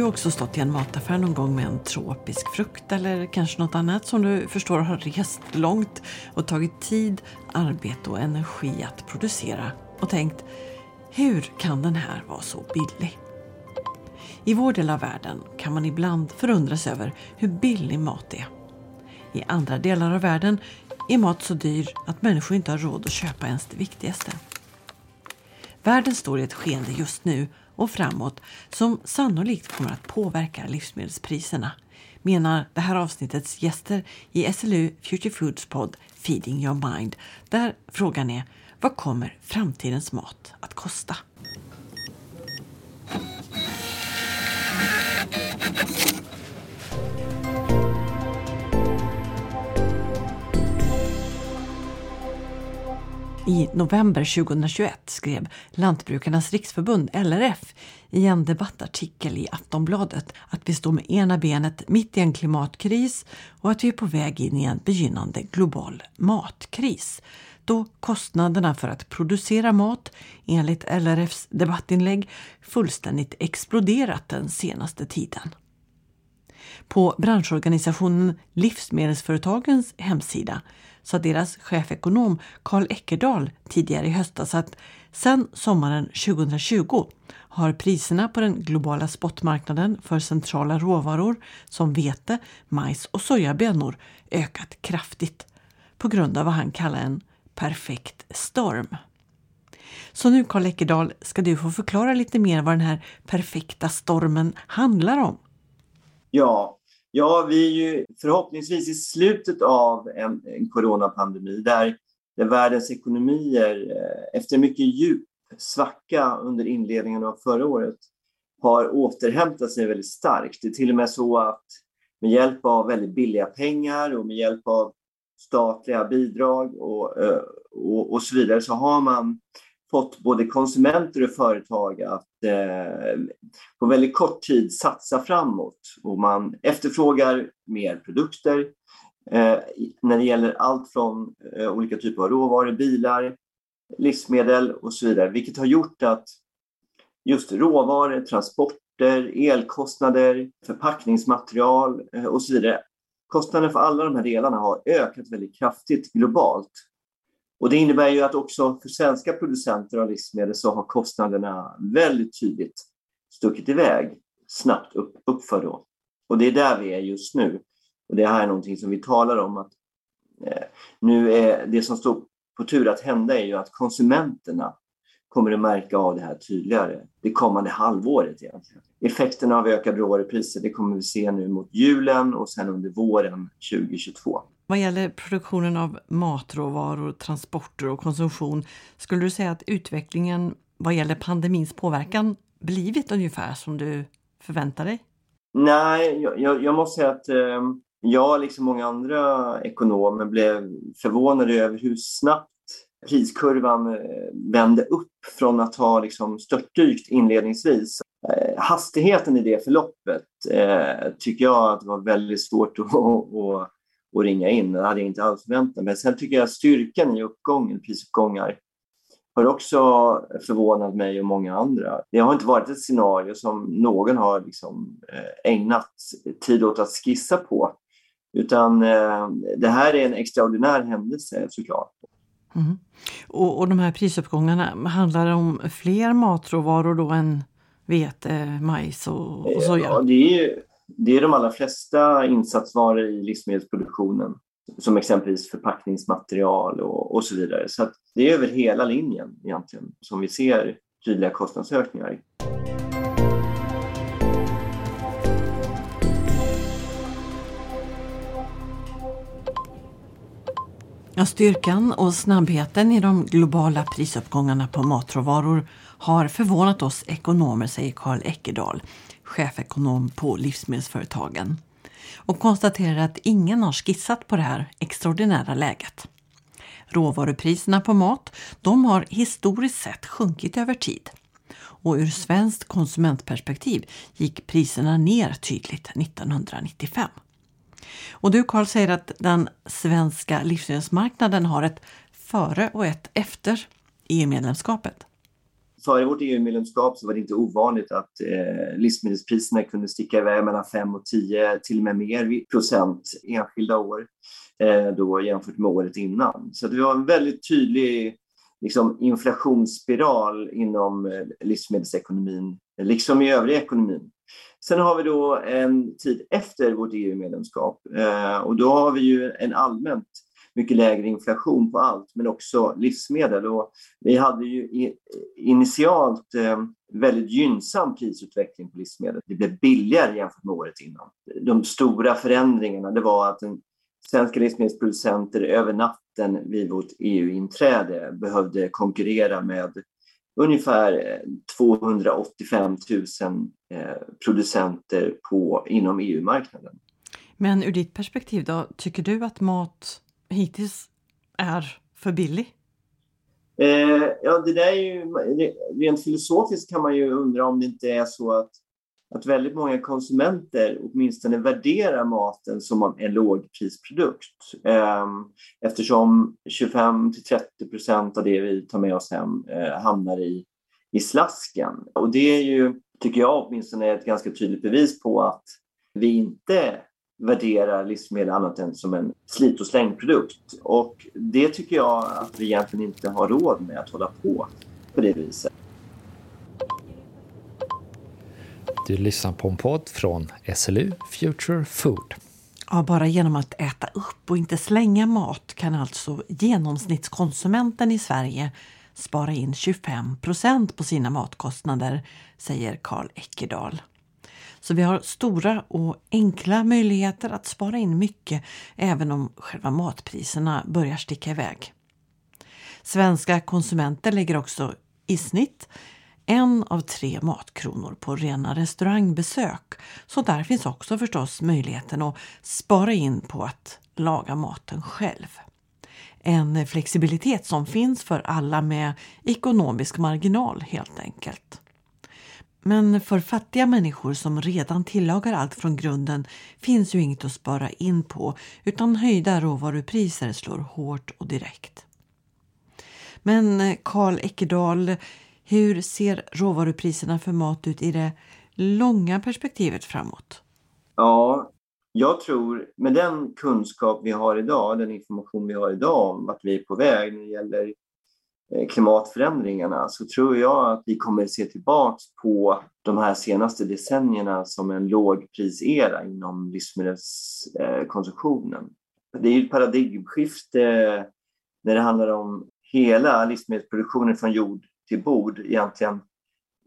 Har du också stått i en mataffär någon gång med en tropisk frukt eller kanske något annat som du förstår har rest långt och tagit tid, arbete och energi att producera och tänkt hur kan den här vara så billig? I vår del av världen kan man ibland förundras över hur billig mat är. I andra delar av världen är mat så dyr att människor inte har råd att köpa ens det viktigaste. Världen står i ett skeende just nu och framåt som sannolikt kommer att påverka livsmedelspriserna menar det här avsnittets gäster i SLU Future Foods podd Feeding Your Mind där frågan är vad kommer framtidens mat att kosta? I november 2021 skrev Lantbrukarnas riksförbund, LRF, i en debattartikel i Aftonbladet att vi står med ena benet mitt i en klimatkris och att vi är på väg in i en begynnande global matkris då kostnaderna för att producera mat enligt LRFs debattinlägg fullständigt exploderat den senaste tiden. På branschorganisationen Livsmedelsföretagens hemsida sa deras chefekonom Karl Eckerdal tidigare i höstas att sedan sommaren 2020 har priserna på den globala spotmarknaden för centrala råvaror som vete, majs och sojabönor ökat kraftigt på grund av vad han kallar en perfekt storm. Så nu Karl Eckerdal ska du få förklara lite mer vad den här perfekta stormen handlar om. Ja, ja vi är ju förhoppningsvis i slutet av en, en coronapandemi där, där världens ekonomier eh, efter mycket djup svacka under inledningen av förra året har återhämtat sig väldigt starkt. Det är till och med så att med hjälp av väldigt billiga pengar och med hjälp av statliga bidrag och, eh, och, och så vidare så har man fått både konsumenter och företag att eh, på väldigt kort tid satsa framåt. Och man efterfrågar mer produkter eh, när det gäller allt från eh, olika typer av råvaror, bilar, livsmedel och så vidare. Vilket har gjort att just råvaror, transporter, elkostnader, förpackningsmaterial eh, och så vidare kostnaden för alla de här delarna har ökat väldigt kraftigt globalt. Och det innebär ju att också för svenska producenter av livsmedel så har kostnaderna väldigt tydligt stuckit iväg snabbt upp, uppför då. Och det är där vi är just nu. Och det här är någonting som vi talar om att eh, nu är det som står på tur att hända är ju att konsumenterna kommer att märka av det här tydligare det kommande halvåret egentligen. Effekterna av ökade råvarupriser det kommer vi se nu mot julen och sen under våren 2022. Vad gäller produktionen av matråvaror, transporter och konsumtion, skulle du säga att utvecklingen vad gäller pandemins påverkan blivit ungefär som du förväntar dig? Nej, jag, jag måste säga att eh, jag, liksom många andra ekonomer, blev förvånade över hur snabbt priskurvan eh, vände upp från att ha liksom störtdykt inledningsvis. Eh, hastigheten i det förloppet eh, tycker jag att det var väldigt svårt att, att, att ringa in. Det hade jag inte alls förväntat mig. Sen tycker jag att styrkan i uppgången, prisuppgångar har också förvånat mig och många andra. Det har inte varit ett scenario som någon har liksom eh, ägnat tid åt att skissa på. Utan det här är en extraordinär händelse såklart. Mm. Och, och de här prisuppgångarna, handlar det om fler matråvaror då än vete, majs och, och soja? Ja, det är, det är de allra flesta insatsvaror i livsmedelsproduktionen som exempelvis förpackningsmaterial och, och så vidare. Så det är över hela linjen egentligen som vi ser tydliga kostnadsökningar. Ja, styrkan och snabbheten i de globala prisuppgångarna på matråvaror har förvånat oss ekonomer, säger Karl Eckerdal, chefekonom på Livsmedelsföretagen och konstaterar att ingen har skissat på det här extraordinära läget. Råvarupriserna på mat de har historiskt sett sjunkit över tid. Och ur svenskt konsumentperspektiv gick priserna ner tydligt 1995. Och du Carl säger att den svenska livsmedelsmarknaden har ett före och ett efter EU-medlemskapet. före vårt EU-medlemskap så var det inte ovanligt att eh, livsmedelspriserna kunde sticka iväg mellan 5 och 10, till och med mer procent enskilda år eh, då jämfört med året innan. Så det var en väldigt tydlig liksom, inflationsspiral inom eh, livsmedelsekonomin, liksom i övriga ekonomin. Sen har vi då en tid efter vårt EU-medlemskap eh, och då har vi ju en allmänt mycket lägre inflation på allt, men också livsmedel. Och vi hade ju initialt eh, väldigt gynnsam prisutveckling på livsmedel. Det blev billigare jämfört med året innan. De stora förändringarna det var att en svenska livsmedelsproducenter över natten vid vårt EU-inträde behövde konkurrera med ungefär 285 000 eh, producenter på, inom EU-marknaden. Men ur ditt perspektiv då, tycker du att mat hittills är för billig? Eh, ja, det där är ju, rent filosofiskt kan man ju undra om det inte är så att, att väldigt många konsumenter åtminstone värderar maten som en lågprisprodukt. Ehm, eftersom 25 till 30 procent av det vi tar med oss hem eh, hamnar i, i slasken. Och det är ju, tycker jag åtminstone, ett ganska tydligt bevis på att vi inte värderar livsmedel annat än som en slit och slängprodukt. Och det tycker jag att vi egentligen inte har råd med att hålla på på det viset. Du lyssnar på en podd från SLU Future Food. Ja, bara genom att äta upp och inte slänga mat kan alltså genomsnittskonsumenten i Sverige spara in 25 procent på sina matkostnader, säger Karl Eckerdal. Så vi har stora och enkla möjligheter att spara in mycket även om själva matpriserna börjar sticka iväg. Svenska konsumenter lägger också i snitt en av tre matkronor på rena restaurangbesök. Så där finns också förstås möjligheten att spara in på att laga maten själv. En flexibilitet som finns för alla med ekonomisk marginal helt enkelt. Men för fattiga människor som redan tillagar allt från grunden finns ju inget att spara in på utan höjda råvarupriser slår hårt och direkt. Men Karl Eckerdahl, hur ser råvarupriserna för mat ut i det långa perspektivet framåt? Ja, jag tror med den kunskap vi har idag, den information vi har idag om vart vi är på väg när det gäller eh, klimatförändringarna så tror jag att vi kommer att se tillbaks på de här senaste decennierna som en lågprisera inom livsmedelskonsumtionen. Det är ett paradigmskifte när det handlar om hela livsmedelsproduktionen från jord till bord egentligen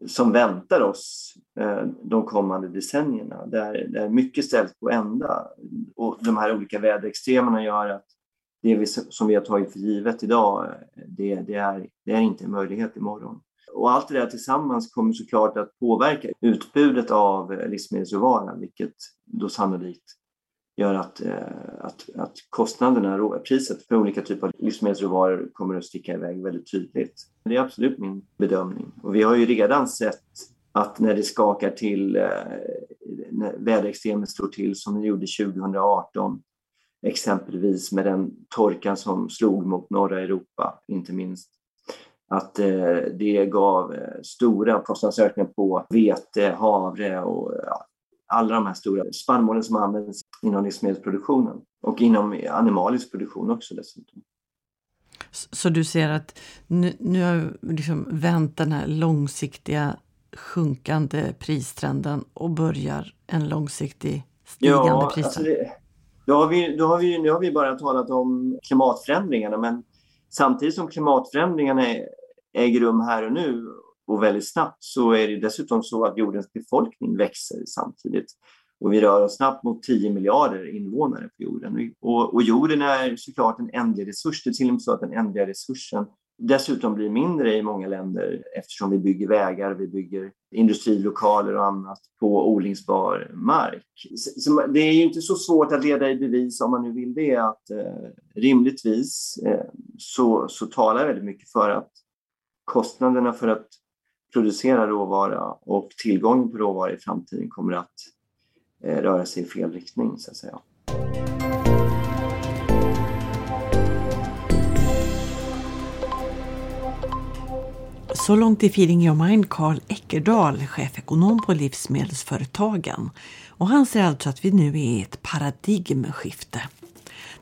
som väntar oss eh, de kommande decennierna där, där mycket ställs på ända. Och de här olika väderextremerna gör att det vi, som vi har tagit för givet idag, det, det, är, det är inte en möjlighet imorgon. Och allt det där tillsammans kommer såklart att påverka utbudet av livsmedelsråvara, vilket då sannolikt gör att, eh, att, att kostnaderna, priset för olika typer av livsmedelsråvaror kommer att sticka iväg väldigt tydligt. Det är absolut min bedömning. Och vi har ju redan sett att när det skakar till, eh, när väderextremen slår till som det gjorde 2018, exempelvis med den torkan som slog mot norra Europa, inte minst. Att eh, det gav stora kostnadsökningar på vete, havre och alla de här stora spannmålen som används inom livsmedelsproduktionen och inom animalisk produktion också dessutom. Så du ser att nu, nu har liksom vänt den här långsiktiga sjunkande pristrenden och börjar en långsiktig stigande ja, pristrend? Alltså det, då har vi, då har vi, nu har vi bara talat om klimatförändringarna men samtidigt som klimatförändringarna äger rum här och nu och väldigt snabbt så är det dessutom så att jordens befolkning växer samtidigt. Och vi rör oss snabbt mot 10 miljarder invånare på jorden. Och, och jorden är såklart en ändlig resurs. Det är till och med så att den ändliga resursen dessutom blir mindre i många länder eftersom vi bygger vägar, vi bygger industrilokaler och annat på odlingsbar mark. Så det är ju inte så svårt att leda i bevis om man nu vill det att eh, rimligtvis eh, så, så talar väldigt mycket för att kostnaderna för att producera råvara och tillgången på råvara i framtiden kommer att Eh, röra sig i fel riktning så att säga. Så långt i Feeding Your Mind Carl Eckerdal, chefekonom på Livsmedelsföretagen. Och han säger alltså att vi nu är i ett paradigmskifte.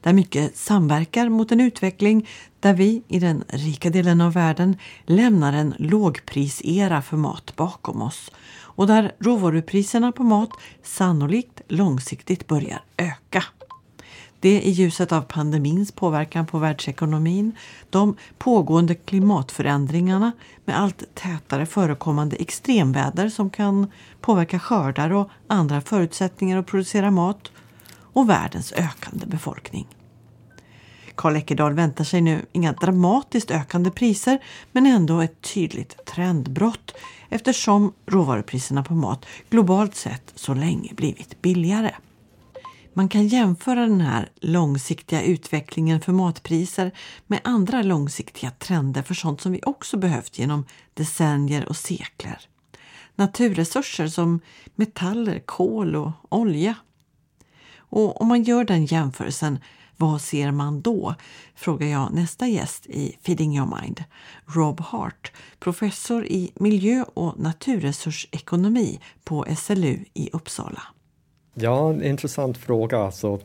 Där mycket samverkar mot en utveckling där vi i den rika delen av världen lämnar en lågprisera för mat bakom oss och där råvarupriserna på mat sannolikt långsiktigt börjar öka. Det i ljuset av pandemins påverkan på världsekonomin, de pågående klimatförändringarna med allt tätare förekommande extremväder som kan påverka skördar och andra förutsättningar att producera mat och världens ökande befolkning. Karl Eckerdal väntar sig nu inga dramatiskt ökande priser men ändå ett tydligt trendbrott eftersom råvarupriserna på mat globalt sett så länge blivit billigare. Man kan jämföra den här långsiktiga utvecklingen för matpriser med andra långsiktiga trender för sånt som vi också behövt genom decennier och sekler. Naturresurser som metaller, kol och olja. Och om man gör den jämförelsen, vad ser man då? Frågar jag nästa gäst i Feeding Your Mind, Rob Hart, professor i miljö och naturresursekonomi på SLU i Uppsala. Ja, en intressant fråga. Alltså,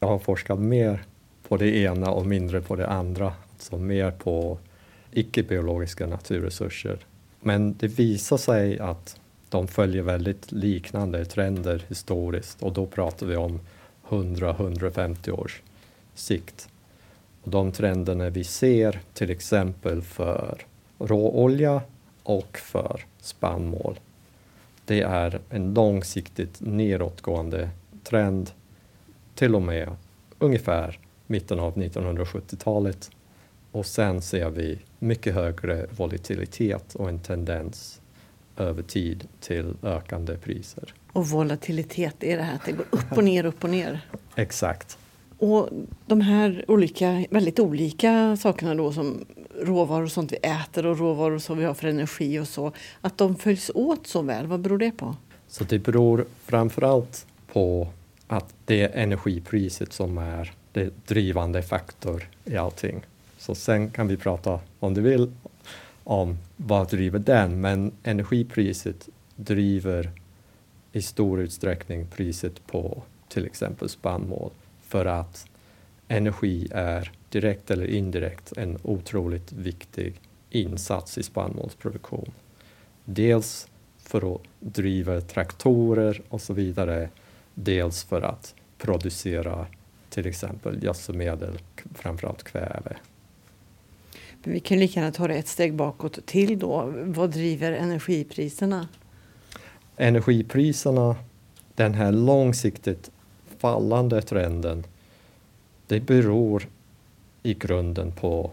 jag har forskat mer på det ena och mindre på det andra. Alltså mer på icke-biologiska naturresurser. Men det visar sig att de följer väldigt liknande trender historiskt och då pratar vi om 100-150 års sikt. Och de trenderna vi ser till exempel för råolja och för spannmål det är en långsiktigt nedåtgående trend till och med ungefär mitten av 1970-talet. Och sen ser vi mycket högre volatilitet och en tendens över tid till ökande priser. Och volatilitet är det här att det går upp och ner, upp och ner? Exakt. Och de här olika, väldigt olika sakerna då som råvaror och sånt vi äter och råvaror som vi har för energi och så, att de följs åt så väl, vad beror det på? Så det beror framförallt på att det är energipriset som är det drivande faktor i allting. Så sen kan vi prata, om du vill, om vad driver den, men energipriset driver i stor utsträckning priset på till exempel spannmål för att energi är direkt eller indirekt en otroligt viktig insats i spannmålsproduktion. Dels för att driva traktorer och så vidare, dels för att producera till exempel gödselmedel, framförallt kväve. Men vi kan lika gärna ta det ett steg bakåt till då. Vad driver energipriserna? Energipriserna, den här långsiktigt fallande trenden, det beror i grunden på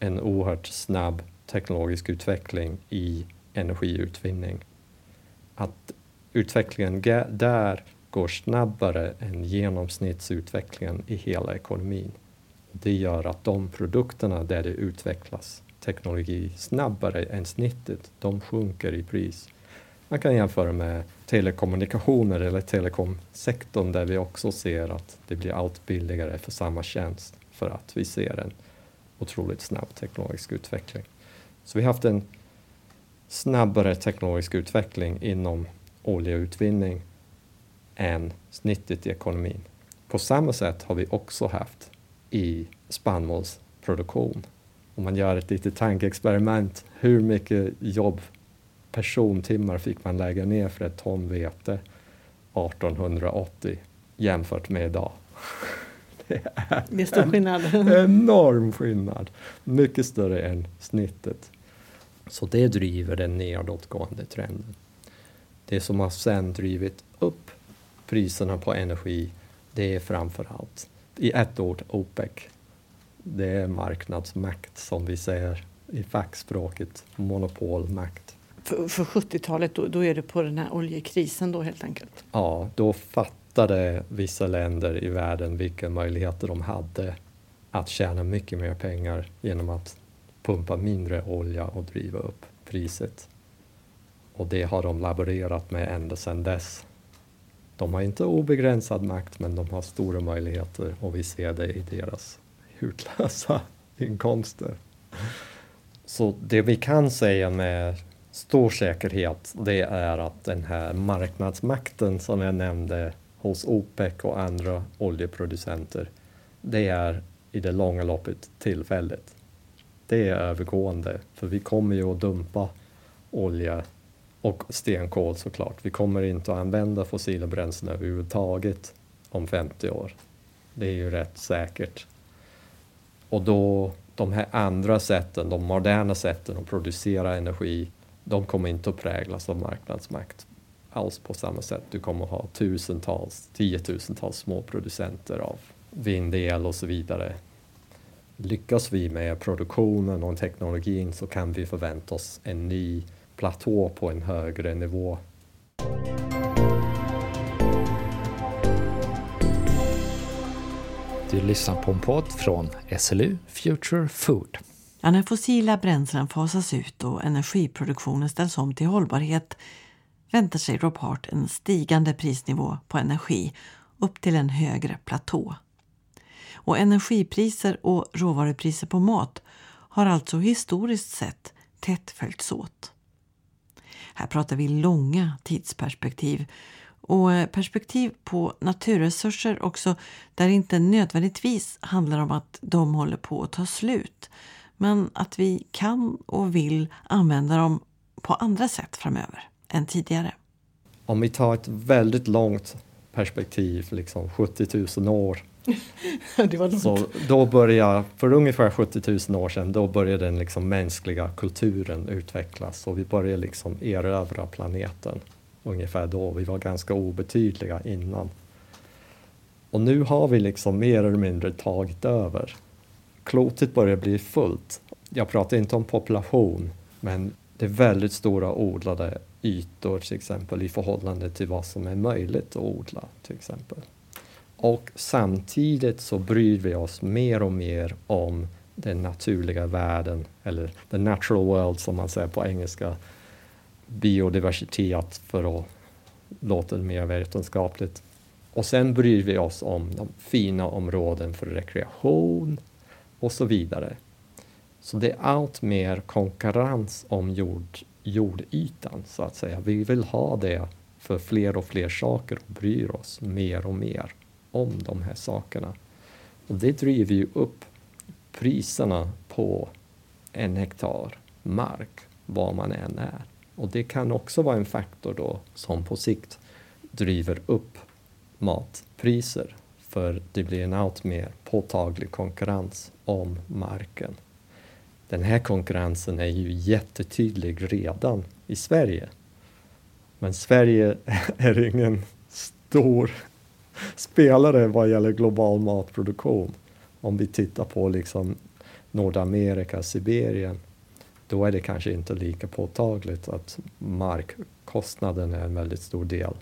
en oerhört snabb teknologisk utveckling i energiutvinning. Att utvecklingen där går snabbare än genomsnittsutvecklingen i hela ekonomin. Det gör att de produkterna där det utvecklas teknologi snabbare än snittet, de sjunker i pris. Man kan jämföra med telekommunikationer eller telekomsektorn där vi också ser att det blir allt billigare för samma tjänst för att vi ser en otroligt snabb teknologisk utveckling. Så vi har haft en snabbare teknologisk utveckling inom oljeutvinning än snittet i ekonomin. På samma sätt har vi också haft i spannmålsproduktion. Om man gör ett litet tankeexperiment, hur mycket jobb persontimmar fick man lägga ner för ett ton vete 1880 jämfört med idag? Det är, det är stor skillnad. enorm skillnad. Mycket större än snittet. Så det driver den nedåtgående trenden. Det som har sen drivit upp priserna på energi, det är framför allt i ett ord OPEC. Det är marknadsmakt som vi säger i fackspråket, monopolmakt. För, för 70-talet, då, då, är det på den här oljekrisen då helt enkelt? Ja, då fattade vissa länder i världen vilka möjligheter de hade att tjäna mycket mer pengar genom att pumpa mindre olja och driva upp priset. Och det har de laborerat med ända sedan dess. De har inte obegränsad makt men de har stora möjligheter och vi ser det i deras hutlösa inkomster. Så det vi kan säga med stor säkerhet det är att den här marknadsmakten som jag nämnde hos OPEC och andra oljeproducenter det är i det långa loppet tillfälligt. Det är övergående för vi kommer ju att dumpa olja och stenkol såklart. Vi kommer inte att använda fossila bränslen överhuvudtaget om 50 år. Det är ju rätt säkert. Och då de här andra sätten, de moderna sätten att producera energi, de kommer inte att präglas av marknadsmakt alls på samma sätt. Du kommer att ha tusentals, tiotusentals små producenter av vindel och så vidare. Lyckas vi med produktionen och teknologin så kan vi förvänta oss en ny platå på en högre nivå. Du lyssnar på en podd från SLU Future Food. Ja, när fossila bränslen fasas ut och energiproduktionen ställs om till hållbarhet väntar sig Rob Hart en stigande prisnivå på energi upp till en högre platå. Och energipriser och råvarupriser på mat har alltså historiskt sett tätt följts åt. Här pratar vi långa tidsperspektiv och eh, perspektiv på naturresurser också där det inte nödvändigtvis handlar om att de håller på att ta slut men att vi kan och vill använda dem på andra sätt framöver än tidigare. Om vi tar ett väldigt långt perspektiv, liksom 70 000 år. det var långt. Så då börjar, för ungefär 70 000 år sedan, då började den liksom mänskliga kulturen utvecklas och vi började liksom erövra planeten. Ungefär då, vi var ganska obetydliga innan. Och nu har vi liksom mer eller mindre tagit över. Klotet börjar bli fullt. Jag pratar inte om population, men det är väldigt stora odlade ytor till exempel i förhållande till vad som är möjligt att odla till exempel. Och samtidigt så bryr vi oss mer och mer om den naturliga världen, eller the natural world som man säger på engelska, biodiversitet för att låta det mer vetenskapligt. Och sen bryr vi oss om de fina områden för rekreation och så vidare. Så det är allt mer konkurrens om jord, jordytan så att säga. Vi vill ha det för fler och fler saker och bryr oss mer och mer om de här sakerna. Och det driver ju upp priserna på en hektar mark, var man än är. Och det kan också vara en faktor då som på sikt driver upp matpriser för det blir en allt mer påtaglig konkurrens om marken. Den här konkurrensen är ju jättetydlig redan i Sverige. Men Sverige är ingen stor spelare vad gäller global matproduktion. Om vi tittar på liksom Nordamerika, Sibirien, då är det kanske inte lika påtagligt att markkostnaden är en väldigt stor del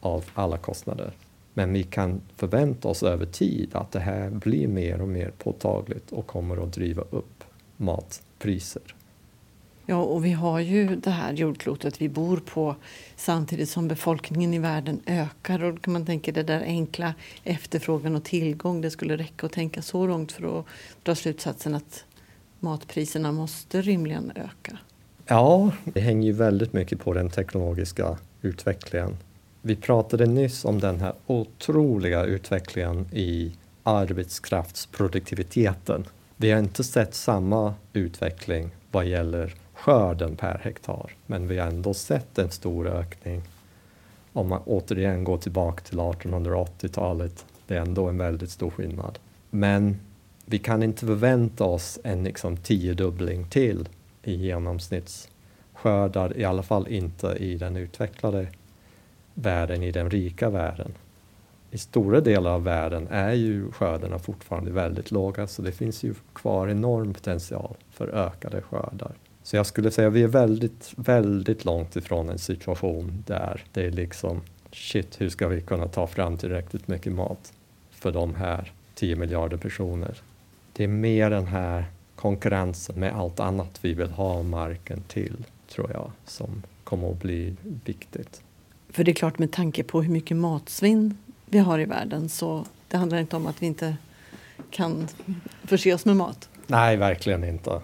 av alla kostnader. Men vi kan förvänta oss över tid att det här blir mer och mer påtagligt och kommer att driva upp matpriser. Ja, och vi har ju det här jordklotet vi bor på samtidigt som befolkningen i världen ökar. Och man tänka det där enkla efterfrågan och tillgång, det skulle räcka att tänka så långt för att dra slutsatsen att matpriserna måste rimligen öka. Ja, det hänger ju väldigt mycket på den teknologiska utvecklingen. Vi pratade nyss om den här otroliga utvecklingen i arbetskraftsproduktiviteten. Vi har inte sett samma utveckling vad gäller skörden per hektar, men vi har ändå sett en stor ökning. Om man återigen går tillbaka till 1880-talet, det är ändå en väldigt stor skillnad. Men vi kan inte förvänta oss en liksom tiodubbling till i genomsnittsskördar, i alla fall inte i den utvecklade världen, i den rika världen. I stora delar av världen är ju skördarna fortfarande väldigt låga så det finns ju kvar enorm potential för ökade skördar. Så jag skulle säga att vi är väldigt, väldigt långt ifrån en situation där det är liksom shit, hur ska vi kunna ta fram tillräckligt mycket mat för de här 10 miljarder personer? Det är mer den här konkurrensen med allt annat vi vill ha marken till, tror jag, som kommer att bli viktigt. För det är klart med tanke på hur mycket matsvinn vi har i världen så det handlar inte om att vi inte kan förse oss med mat. Nej, verkligen inte.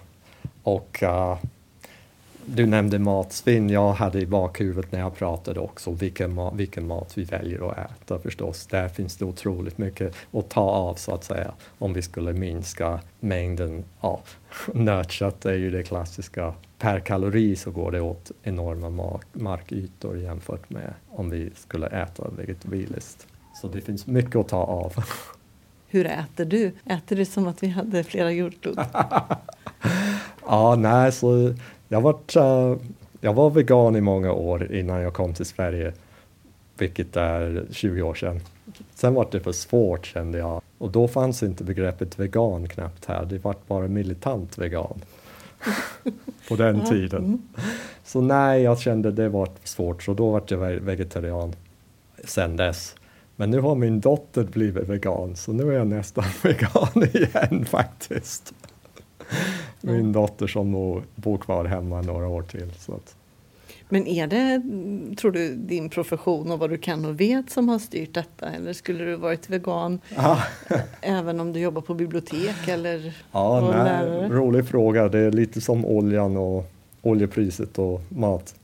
Och uh, du nämnde matsvinn. Jag hade i bakhuvudet när jag pratade också vilken, ma vilken mat vi väljer att äta förstås. Där finns det otroligt mycket att ta av så att säga om vi skulle minska mängden ja, nötkött är ju det klassiska. Per kalori så går det åt enorma mark markytor jämfört med om vi skulle äta vegetabiliskt. Så det finns mycket att ta av. Hur äter du? Äter du som att vi hade flera jordklot? ja, nej, så jag var, uh, jag var vegan i många år innan jag kom till Sverige, vilket är 20 år sedan. Sen var det för svårt kände jag och då fanns inte begreppet vegan knappt här, det var bara militant vegan på den tiden. Mm. Så nej, jag kände det var svårt så då var jag vegetarian sen dess. Men nu har min dotter blivit vegan så nu är jag nästan vegan igen faktiskt. Min dotter som nog bor kvar hemma några år till. Så att. Men är det, tror du, din profession och vad du kan och vet som har styrt detta? Eller skulle du varit vegan även om du jobbar på bibliotek eller ja, nej, lärare? Rolig fråga. Det är lite som oljan och oljepriset och mat.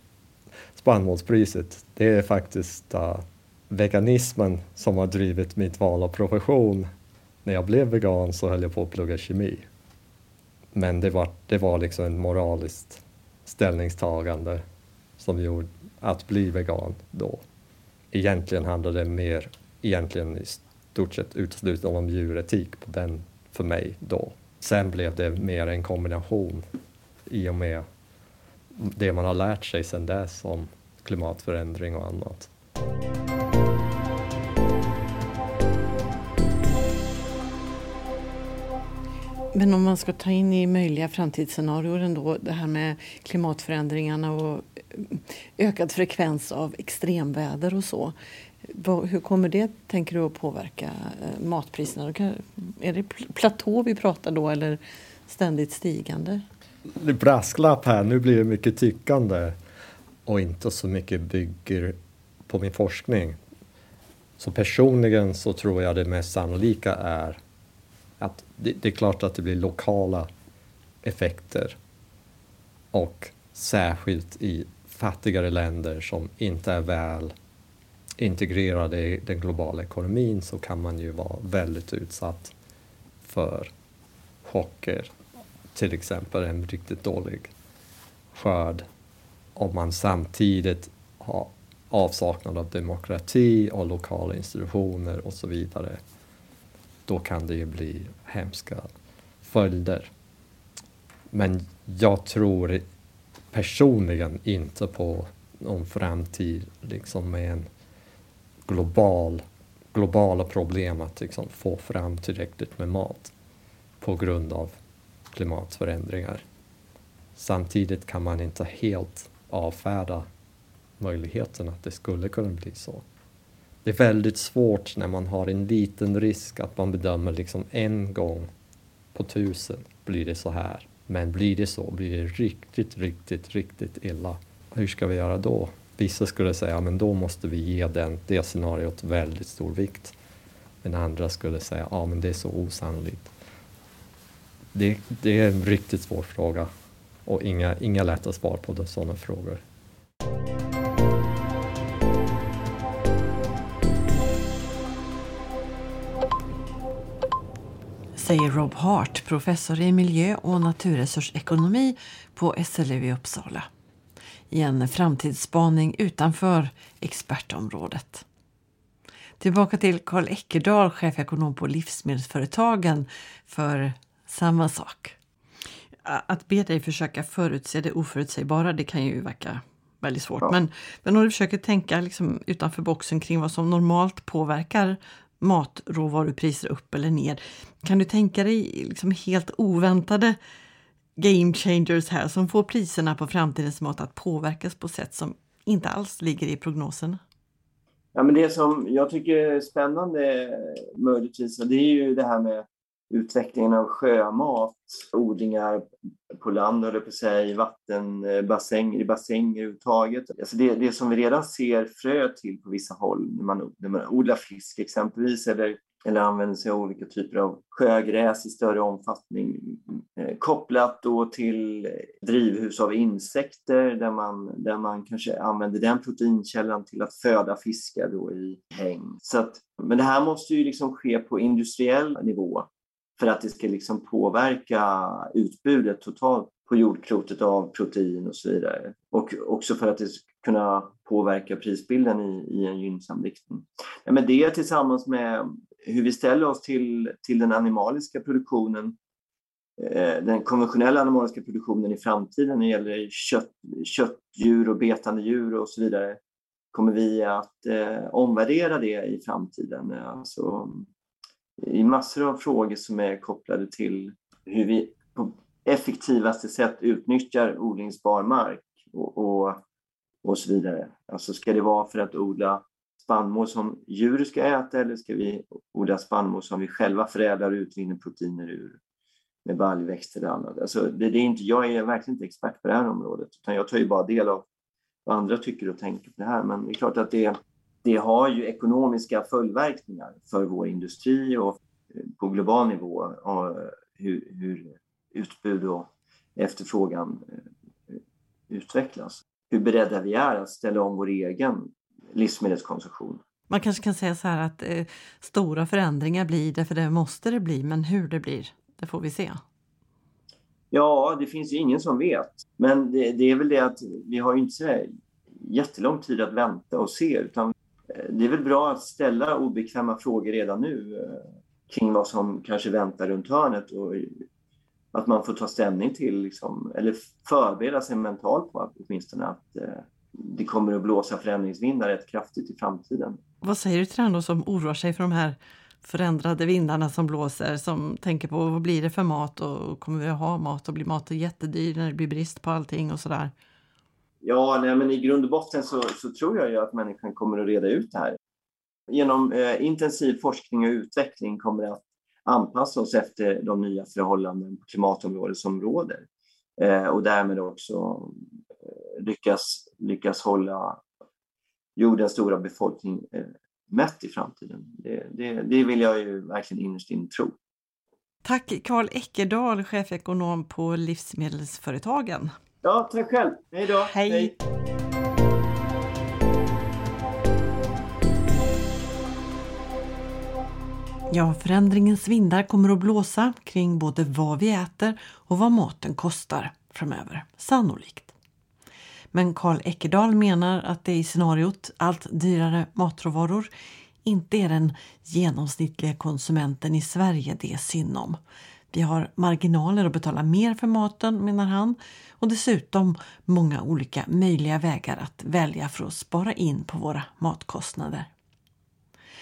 Spannmålspriset. Det är faktiskt uh, veganismen som har drivit mitt val av profession. När jag blev vegan så höll jag på att plugga kemi. Men det var, det var liksom ett moraliskt ställningstagande som gjorde att bli vegan då. Egentligen handlade det mer, egentligen i stort sett uteslutande om djuretik på den för mig då. Sen blev det mer en kombination i och med det man har lärt sig sedan dess om klimatförändring och annat. Men om man ska ta in i möjliga framtidsscenarier ändå det här med klimatförändringarna och ökad frekvens av extremväder och så. Hur kommer det, tänker du, att påverka eh, matpriserna? Är det platå vi pratar då eller ständigt stigande? Det brasklapp här, nu blir det mycket tyckande och inte så mycket bygger på min forskning. Så personligen så tror jag det mest sannolika är att det, det, är klart att det blir lokala effekter och särskilt i fattigare länder som inte är väl integrerade i den globala ekonomin så kan man ju vara väldigt utsatt för chocker. Till exempel en riktigt dålig skörd om man samtidigt har avsaknad av demokrati och lokala institutioner och så vidare då kan det ju bli hemska följder. Men jag tror personligen inte på någon framtid liksom med en global, globala problem att liksom få fram tillräckligt med mat på grund av klimatförändringar. Samtidigt kan man inte helt avfärda möjligheten att det skulle kunna bli så det är väldigt svårt när man har en liten risk att man bedömer liksom en gång på tusen blir det så här. Men blir det så blir det riktigt, riktigt, riktigt illa. Hur ska vi göra då? Vissa skulle säga men då måste vi ge den, det scenariot väldigt stor vikt. Men andra skulle säga ja men det är så osannolikt. Det, det är en riktigt svår fråga och inga, inga lätta svar på sådana frågor. Säger Rob Hart, professor i miljö och naturresursekonomi på SLU i Uppsala i en framtidsspaning utanför expertområdet. Tillbaka till Karl Eckerdahl, chefekonom på Livsmedelsföretagen för samma sak. Att be dig försöka förutse det oförutsägbara, det kan ju verka väldigt svårt. Ja. Men, men om du försöker tänka liksom utanför boxen kring vad som normalt påverkar matråvarupriser upp eller ner. Kan du tänka dig liksom helt oväntade game changers här som får priserna på framtidens mat att påverkas på sätt som inte alls ligger i prognosen? Ja, men det som jag tycker är spännande möjligtvis, det är ju det här med utvecklingen av sjömat, odlingar på land, eller på sig, vattenbassänger, eh, i bassänger överhuvudtaget. Alltså det, det som vi redan ser frö till på vissa håll, när man, när man odlar fisk exempelvis, eller, eller använder sig av olika typer av sjögräs i större omfattning eh, kopplat då till drivhus av insekter där man, där man kanske använder den proteinkällan till att föda fiskar då i häng. Så att, men det här måste ju liksom ske på industriell nivå för att det ska liksom påverka utbudet totalt på jordklotet av protein och så vidare. Och också för att det ska kunna påverka prisbilden i, i en gynnsam riktning. Ja, men det tillsammans med hur vi ställer oss till, till den animaliska produktionen, eh, den konventionella animaliska produktionen i framtiden när det gäller kött, köttdjur och betande djur och så vidare, kommer vi att eh, omvärdera det i framtiden. Alltså, i massor av frågor som är kopplade till hur vi på effektivaste sätt utnyttjar odlingsbar mark och, och, och så vidare. Alltså ska det vara för att odla spannmål som djur ska äta eller ska vi odla spannmål som vi själva förädlar och utvinner proteiner ur med baljväxter eller annat. Alltså det, det, är inte, jag är verkligen inte expert på det här området utan jag tar ju bara del av vad andra tycker och tänker på det här. Men det är klart att det, det har ju ekonomiska följdverkningar för vår industri och på global nivå och hur, hur utbud och efterfrågan eh, utvecklas. Hur beredda vi är att ställa om vår egen livsmedelskonsumtion. Man kanske kan säga så här att eh, stora förändringar blir det, för det måste det bli, men hur det blir, det får vi se. Ja, det finns ju ingen som vet. Men det, det är väl det att vi har inte så jättelång tid att vänta och se, utan eh, det är väl bra att ställa obekväma frågor redan nu eh, kring vad som kanske väntar runt hörnet och att man får ta ställning till, liksom, eller förbereda sig mentalt på åtminstone att eh, det kommer att blåsa förändringsvindar rätt kraftigt i framtiden. Vad säger du till den som oroar sig för de här förändrade vindarna som blåser, som tänker på vad blir det för mat och kommer vi att ha mat och blir maten jättedyr när det blir brist på allting och sådär? Ja, nej, men i grund och botten så, så, tror jag ju att människan kommer att reda ut det här. Genom eh, intensiv forskning och utveckling kommer det att anpassa oss efter de nya förhållanden på klimatområdet som råder eh, och därmed också eh, lyckas, lyckas hålla jordens stora befolkning eh, mätt i framtiden. Det, det, det vill jag ju verkligen innerst inne tro. Tack Karl Eckerdal, chefekonom på Livsmedelsföretagen. Ja, tack själv. Hej då. Hej. Hej. Ja, förändringens vindar kommer att blåsa kring både vad vi äter och vad maten kostar framöver, sannolikt. Men Karl Eckerdal menar att det i scenariot allt dyrare matråvaror inte är den genomsnittliga konsumenten i Sverige det är synd om. Vi har marginaler att betala mer för maten, menar han, och dessutom många olika möjliga vägar att välja för att spara in på våra matkostnader.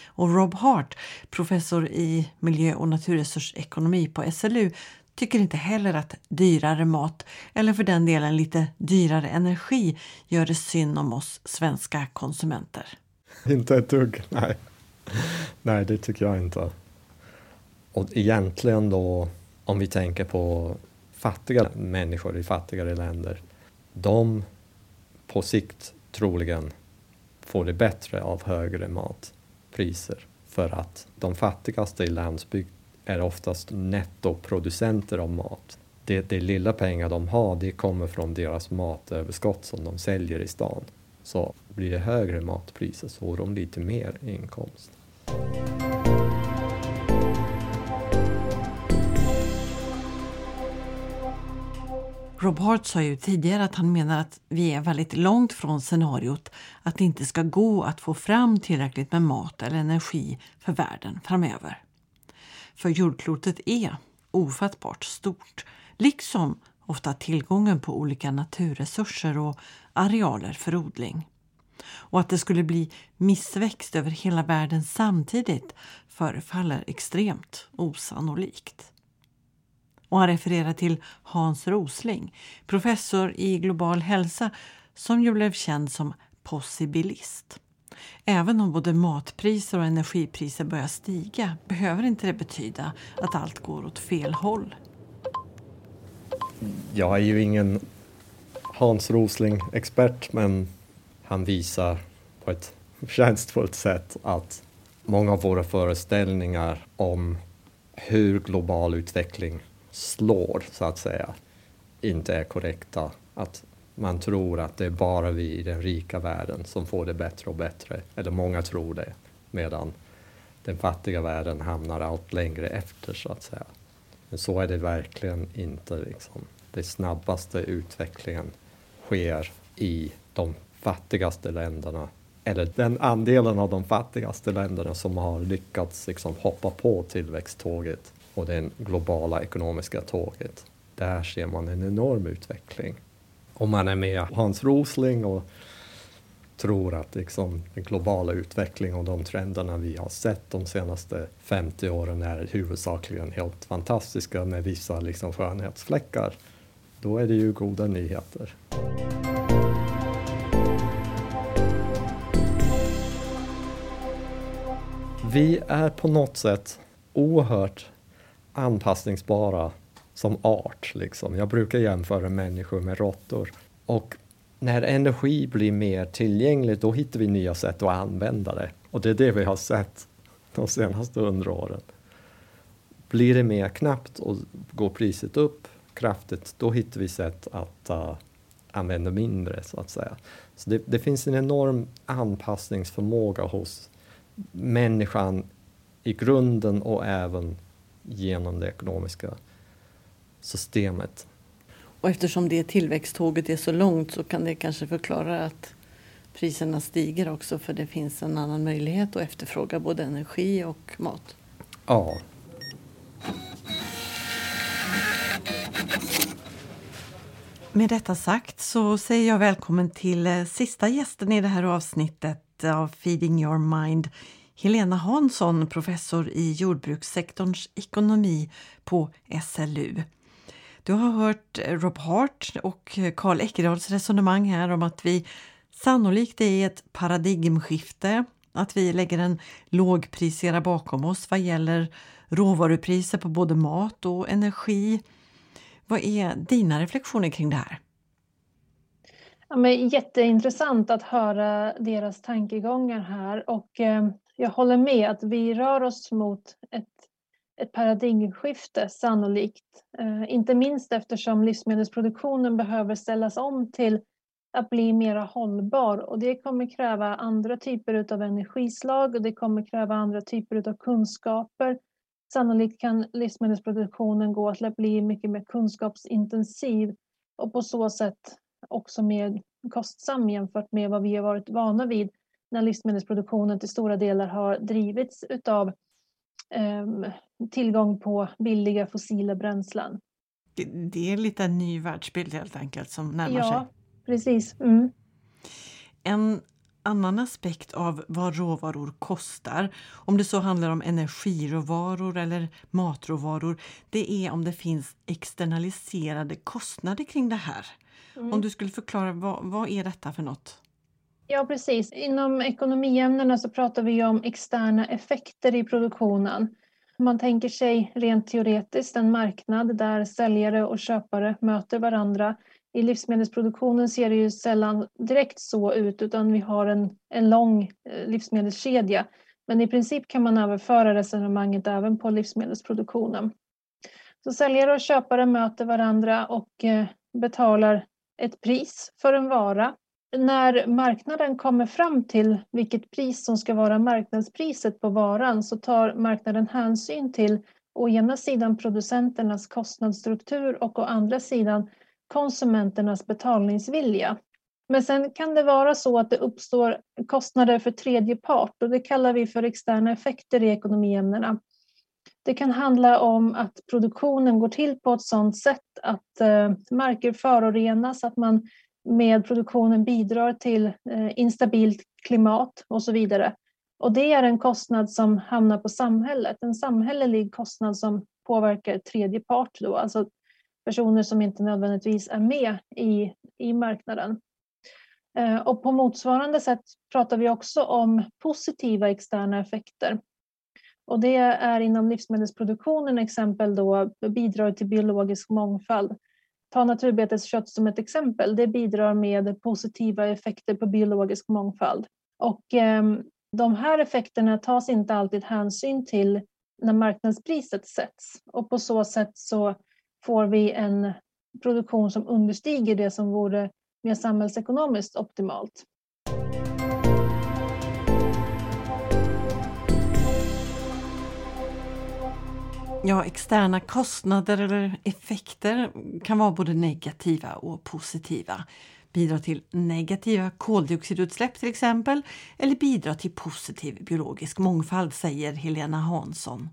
Och Rob Hart, professor i miljö och naturresursekonomi på SLU, tycker inte heller att dyrare mat, eller för den delen lite dyrare energi, gör det synd om oss svenska konsumenter. Inte ett dugg, nej. Nej, det tycker jag inte. Och egentligen då, om vi tänker på fattiga människor i fattigare länder, de på sikt troligen får det bättre av högre matpriser för att de fattigaste i landsbygd är oftast nettoproducenter av mat. Det, det lilla pengar de har det kommer från deras matöverskott som de säljer i stan. Så blir det högre matpriser så får de lite mer inkomst. Rob Hart sa ju tidigare att han menar att vi är väldigt långt från scenariot att det inte ska gå att få fram tillräckligt med mat eller energi för världen framöver. För jordklotet är ofattbart stort, liksom ofta tillgången på olika naturresurser och arealer för odling. Och att det skulle bli missväxt över hela världen samtidigt förefaller extremt osannolikt. Och han refererar till Hans Rosling, professor i global hälsa som ju blev känd som possibilist. Även om både matpriser och energipriser börjar stiga behöver inte det betyda att allt går åt fel håll. Jag är ju ingen Hans Rosling-expert men han visar på ett förtjänstfullt sätt att många av våra föreställningar om hur global utveckling slår, så att säga, inte är korrekta. Att man tror att det är bara vi i den rika världen som får det bättre och bättre, eller många tror det, medan den fattiga världen hamnar allt längre efter, så att säga. Men så är det verkligen inte. Liksom. Den snabbaste utvecklingen sker i de fattigaste länderna eller den andelen av de fattigaste länderna som har lyckats liksom hoppa på tillväxttåget och det globala ekonomiska tåget. Där ser man en enorm utveckling. Om man är med Hans Rosling och tror att liksom den globala utvecklingen och de trenderna vi har sett de senaste 50 åren är huvudsakligen helt fantastiska med vissa liksom skönhetsfläckar, då är det ju goda nyheter. Vi är på något sätt oerhört anpassningsbara som art. Liksom. Jag brukar jämföra människor med råttor. Och när energi blir mer tillgänglig, då hittar vi nya sätt att använda det. Och det är det vi har sett de senaste hundra åren. Blir det mer knappt och går priset upp kraftigt, då hittar vi sätt att uh, använda mindre, så att säga. Så det, det finns en enorm anpassningsförmåga hos människan i grunden och även genom det ekonomiska systemet. Och eftersom det tillväxttåget är så långt så kan det kanske förklara att priserna stiger också för det finns en annan möjlighet att efterfråga både energi och mat. Ja. Med detta sagt så säger jag välkommen till eh, sista gästen i det här avsnittet av Feeding your mind Helena Hansson, professor i jordbrukssektorns ekonomi på SLU. Du har hört Rob Hart och Karl Eckerdals resonemang här om att vi sannolikt är i ett paradigmskifte, att vi lägger en lågprisera bakom oss vad gäller råvarupriser på både mat och energi. Vad är dina reflektioner kring det här? Ja, men jätteintressant att höra deras tankegångar här och eh, jag håller med att vi rör oss mot ett, ett paradigmskifte sannolikt. Eh, inte minst eftersom livsmedelsproduktionen behöver ställas om till att bli mer hållbar och det kommer kräva andra typer av energislag och det kommer kräva andra typer av kunskaper. Sannolikt kan livsmedelsproduktionen gå till att bli mycket mer kunskapsintensiv och på så sätt också mer kostsam jämfört med vad vi har varit vana vid när livsmedelsproduktionen till stora delar har drivits utav eh, tillgång på billiga fossila bränslen. Det, det, är lite en ny världsbild helt enkelt som närmar ja, sig. Ja, precis. Mm. En annan aspekt av vad råvaror kostar, om det så handlar om energiråvaror eller matråvaror, det är om det finns externaliserade kostnader kring det här. Mm. Om du skulle förklara, vad, vad är detta för något? Ja, precis. Inom ekonomiämnena så pratar vi om externa effekter i produktionen. Man tänker sig rent teoretiskt en marknad där säljare och köpare möter varandra. I livsmedelsproduktionen ser det ju sällan direkt så ut utan vi har en, en lång eh, livsmedelskedja. Men i princip kan man överföra resonemanget även på livsmedelsproduktionen. Så säljare och köpare möter varandra och eh, betalar ett pris för en vara när marknaden kommer fram till vilket pris som ska vara marknadspriset på varan så tar marknaden hänsyn till å ena sidan producenternas kostnadsstruktur och å andra sidan konsumenternas betalningsvilja. Men sen kan det vara så att det uppstår kostnader för tredje part och det kallar vi för externa effekter i ekonomiämnena. Det kan handla om att produktionen går till på ett sådant sätt att eh, marker förorenas, att man med produktionen bidrar till eh, instabilt klimat och så vidare. Och det är en kostnad som hamnar på samhället, en samhällelig kostnad som påverkar tredje part, då, alltså personer som inte nödvändigtvis är med i, i marknaden. Eh, och på motsvarande sätt pratar vi också om positiva externa effekter. Och det är inom livsmedelsproduktionen exempel då bidrar till biologisk mångfald ta naturbeteskött som ett exempel, det bidrar med positiva effekter på biologisk mångfald. Och ehm, De här effekterna tas inte alltid hänsyn till när marknadspriset sätts och på så sätt så får vi en produktion som understiger det som vore mer samhällsekonomiskt optimalt. Ja, externa kostnader eller effekter kan vara både negativa och positiva. Bidra till negativa koldioxidutsläpp till exempel eller bidra till positiv biologisk mångfald, säger Helena Hansson.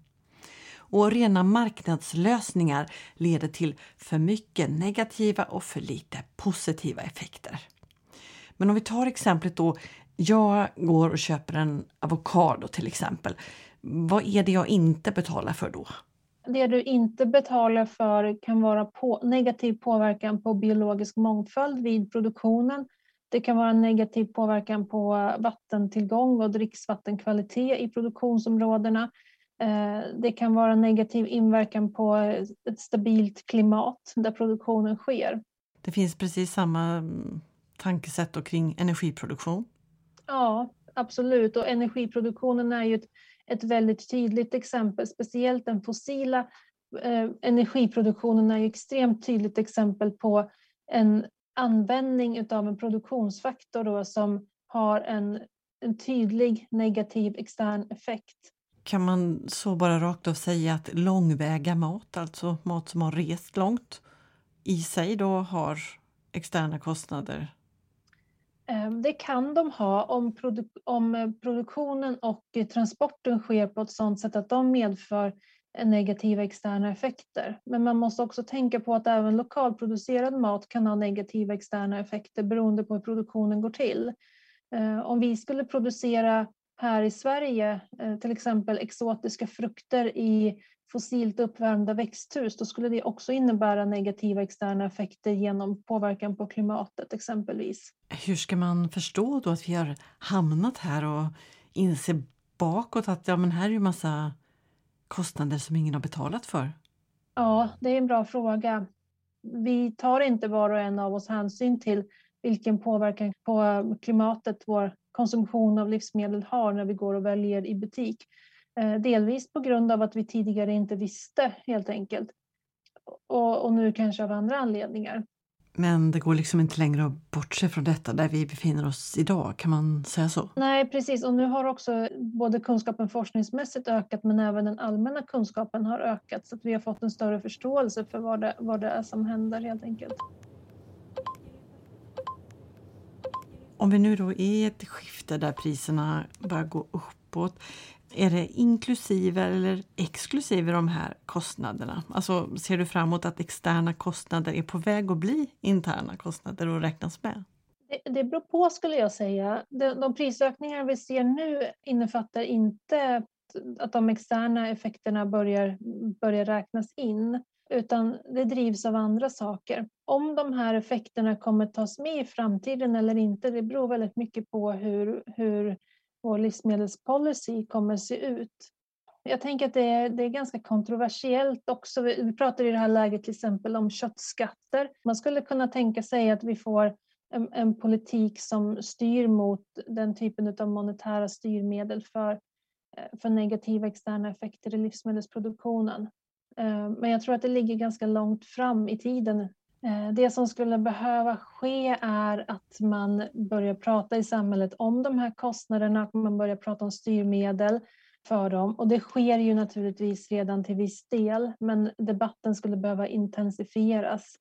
Och rena marknadslösningar leder till för mycket negativa och för lite positiva effekter. Men om vi tar exemplet då, jag går och köper en avokado till exempel. Vad är det jag inte betalar för då? Det du inte betalar för kan vara på, negativ påverkan på biologisk mångfald vid produktionen. Det kan vara negativ påverkan på vattentillgång och dricksvattenkvalitet i produktionsområdena. Eh, det kan vara negativ inverkan på ett stabilt klimat där produktionen sker. Det finns precis samma mm, tankesätt kring energiproduktion. Ja, absolut. Och energiproduktionen är ju ett ett väldigt tydligt exempel, speciellt den fossila eh, energiproduktionen är ju extremt tydligt exempel på en användning av en produktionsfaktor då, som har en, en tydlig negativ extern effekt. Kan man så bara rakt av säga att långväga mat, alltså mat som har rest långt, i sig då har externa kostnader Ehm, det kan de ha om, produ om eh, produktionen och eh, transporten sker på ett sådant sätt att de medför eh, negativa externa effekter. Men man måste också tänka på att även lokalproducerad mat kan ha negativa externa effekter beroende på hur produktionen går till. Ehm, om vi skulle producera här i Sverige till exempel exotiska frukter i fossilt uppvärmda växthus, då skulle det också innebära negativa externa effekter genom påverkan på klimatet exempelvis. Hur ska man förstå då att vi har hamnat här och inse bakåt att ja, men här är ju massa kostnader som ingen har betalat för? Ja, det är en bra fråga. Vi tar inte var och en av oss hänsyn till vilken påverkan på klimatet vår konsumtion av livsmedel har när vi går och väljer i butik. Eh, delvis på grund av att vi tidigare inte visste helt enkelt. Och, och, nu kanske av andra anledningar. Men det går liksom inte längre att bortse från detta där vi befinner oss idag, kan man säga så? Nej, precis. Och nu har också både kunskapen forskningsmässigt ökat men även den allmänna kunskapen har ökat så att vi har fått en större förståelse för vad det, vad det är som händer helt enkelt. Om vi nu då är i ett skifte där priserna börjar gå uppåt, är det inklusive eller exklusive de här kostnaderna? Alltså ser du framåt att externa kostnader är på väg att bli interna kostnader och räknas med? Det, det beror på skulle jag säga. De, de prisökningar vi ser nu innefattar inte att de externa effekterna börjar, börjar räknas in utan det drivs av andra saker. Om de här effekterna kommer tas med i framtiden eller inte, det beror väldigt mycket på hur, hur vår livsmedelspolicy kommer se ut. Jag tänker att det är, det är ganska kontroversiellt också. Vi, vi pratar i det här läget till exempel om köttskatter. Man skulle kunna tänka sig att vi får en, en politik som styr mot den typen av monetära styrmedel för, eh, för negativa externa effekter i livsmedelsproduktionen. Eh, men jag tror att det ligger ganska långt fram i tiden Eh, det som skulle behöva ske är att man börjar prata i samhället om de här kostnaderna, att man börjar prata om styrmedel för dem. Och det sker ju naturligtvis redan till viss del, men debatten skulle behöva intensifieras.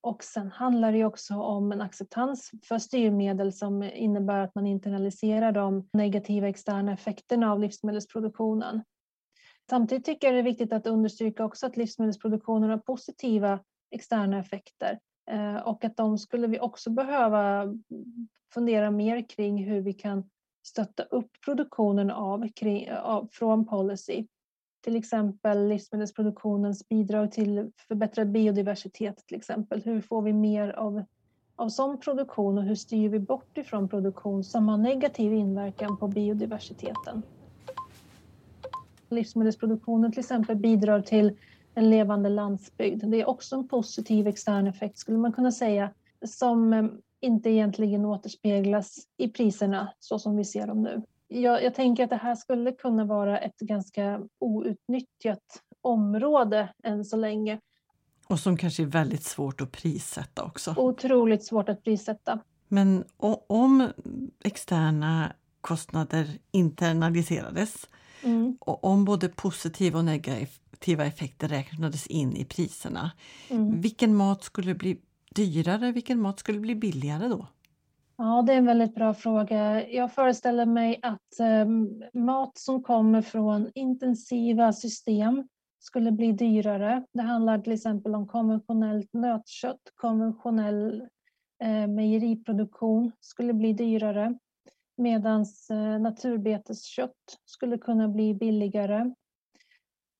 Och sen handlar det också om en acceptans för styrmedel som innebär att man internaliserar de negativa externa effekterna av livsmedelsproduktionen. Samtidigt tycker jag det är viktigt att understryka också att livsmedelsproduktionen har positiva externa effekter eh, och att de skulle vi också behöva fundera mer kring hur vi kan stötta upp produktionen av, kring, av från policy. Till exempel livsmedelsproduktionens bidrag till förbättrad biodiversitet till exempel. Hur får vi mer av, av sån produktion och hur styr vi bort ifrån produktion som har negativ inverkan på biodiversiteten? Livsmedelsproduktionen till exempel bidrar till en levande landsbygd. Det är också en positiv extern effekt skulle man kunna säga som eh, inte egentligen återspeglas i priserna så som vi ser dem nu. jag, jag tänker att det här skulle kunna vara ett ganska outnyttjat område än så länge. Och som kanske är väldigt svårt att prissätta också. Otroligt svårt att prissätta. Men om externa kostnader internaliserades mm. och om både positiva och negativa effekter räknades in i priserna, mm. vilken mat skulle bli dyrare, vilken mat skulle bli billigare då? Ja, det är en väldigt bra fråga. Jag föreställer mig att eh, mat som kommer från intensiva system skulle bli dyrare. Det handlar till exempel om konventionellt nötkött, konventionell eh, mejeriproduktion skulle bli dyrare medan eh, naturbeteskött skulle kunna bli billigare.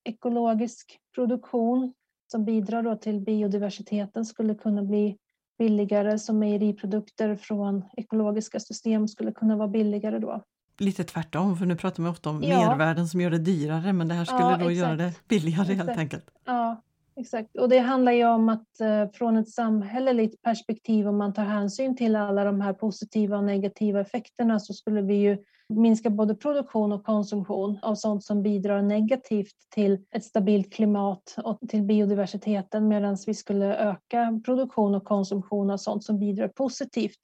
Ekologisk produktion som bidrar till biodiversiteten skulle kunna bli billigare som mejeriprodukter från ekologiska system skulle kunna vara billigare då. Lite tvärtom, för nu pratar man ofta om ja. mervärden som gör det dyrare men det här skulle ja, då exakt. göra det billigare exakt. helt enkelt. Ja, Exakt, och det handlar ju om att eh, från ett samhälleligt perspektiv, om man tar hänsyn till alla de här positiva och negativa effekterna, så skulle vi ju minska både produktion och konsumtion av sånt som bidrar negativt till ett stabilt klimat och till biodiversiteten, medan vi skulle öka produktion och konsumtion av sånt som bidrar positivt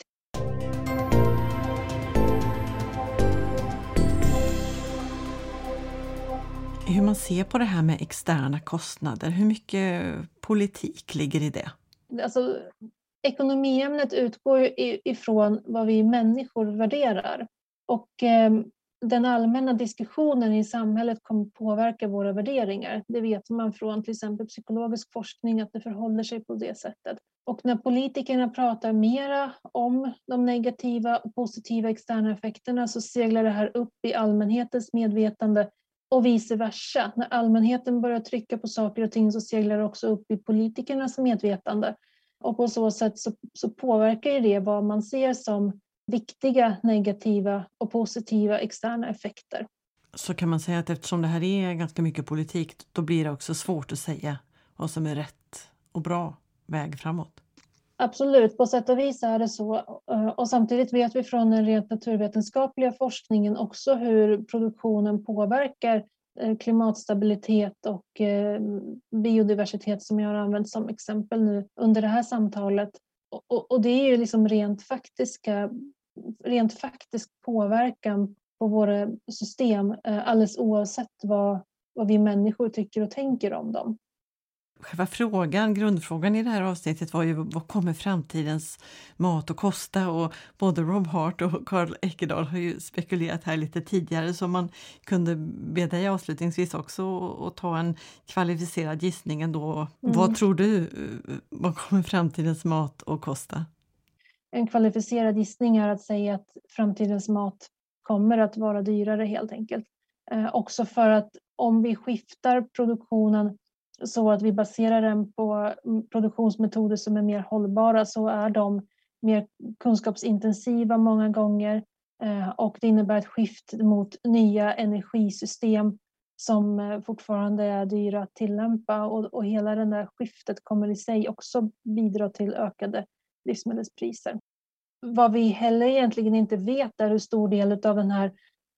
hur man ser på det här med externa kostnader. Hur mycket politik ligger i det? Alltså, ekonomiämnet utgår ifrån vad vi människor värderar. Och eh, den allmänna diskussionen i samhället kommer påverka våra värderingar. Det vet man från till exempel psykologisk forskning att det förhåller sig på det sättet. Och när politikerna pratar mera om de negativa och positiva externa effekterna så seglar det här upp i allmänhetens medvetande och vice versa. När allmänheten börjar trycka på saker och ting så seglar det också upp i politikernas medvetande. Och på så sätt så, så påverkar det vad man ser som viktiga negativa och positiva externa effekter. Så kan man säga att eftersom det här är ganska mycket politik, då blir det också svårt att säga vad som är rätt och bra väg framåt? Absolut, på sätt och vis är det så. Eh, och samtidigt vet vi från den rent naturvetenskapliga forskningen också hur produktionen påverkar eh, klimatstabilitet och eh, biodiversitet som jag har använt som exempel nu under det här samtalet. Och, det är ju liksom rent, faktiska, rent faktisk påverkan på våra system alldeles oavsett vad, vad vi människor tycker och tänker om dem själva frågan, grundfrågan i det här avsnittet var ju vad kommer framtidens mat att kosta? Och både Rob Hart och Carl Ekedal har ju spekulerat här lite tidigare så man kunde be dig avslutningsvis också att ta en kvalificerad gissning ändå. Mm. Vad tror du, vad kommer framtidens mat att kosta? En kvalificerad gissning är att säga att framtidens mat kommer att vara dyrare helt enkelt. Eh, också för att om vi skiftar produktionen så att vi baserar den på mm, produktionsmetoder som är mer hållbara så är de mer kunskapsintensiva många gånger eh, och det innebär ett skift mot nya energisystem som eh, fortfarande är dyra att tillämpa och, och hela det där skiftet kommer i sig också bidra till ökade livsmedelspriser. Vad vi heller egentligen inte vet är hur stor del av den här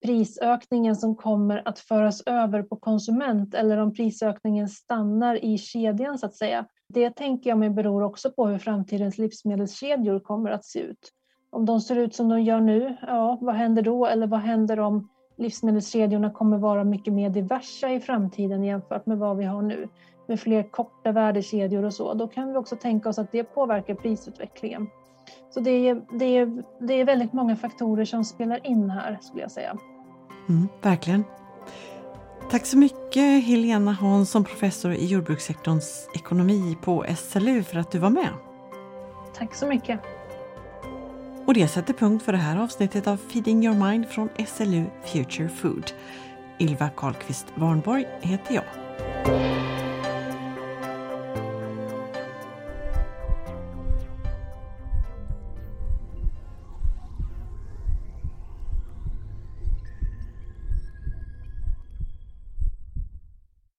prisökningen som kommer att föras över på konsument eller om prisökningen stannar i kedjan så att säga. Det tänker jag mig beror också på hur framtidens livsmedelskedjor kommer att se ut. Om de ser ut som de gör nu, ja, vad händer då? Eller vad händer om livsmedelskedjorna kommer vara mycket mer diversa i framtiden jämfört med vad vi har nu? Med fler korta värdekedjor och så. Då kan vi också tänka oss att det påverkar prisutvecklingen. Så det är, det är, det är väldigt många faktorer som spelar in här skulle jag säga. Mm, verkligen. Tack så mycket Helena Hansson, professor i jordbrukssektorns ekonomi på SLU för att du var med. Tack så mycket. Och det sätter punkt för det här avsnittet av Feeding Your Mind från SLU Future Food. Ylva Karlqvist Warnborg heter jag.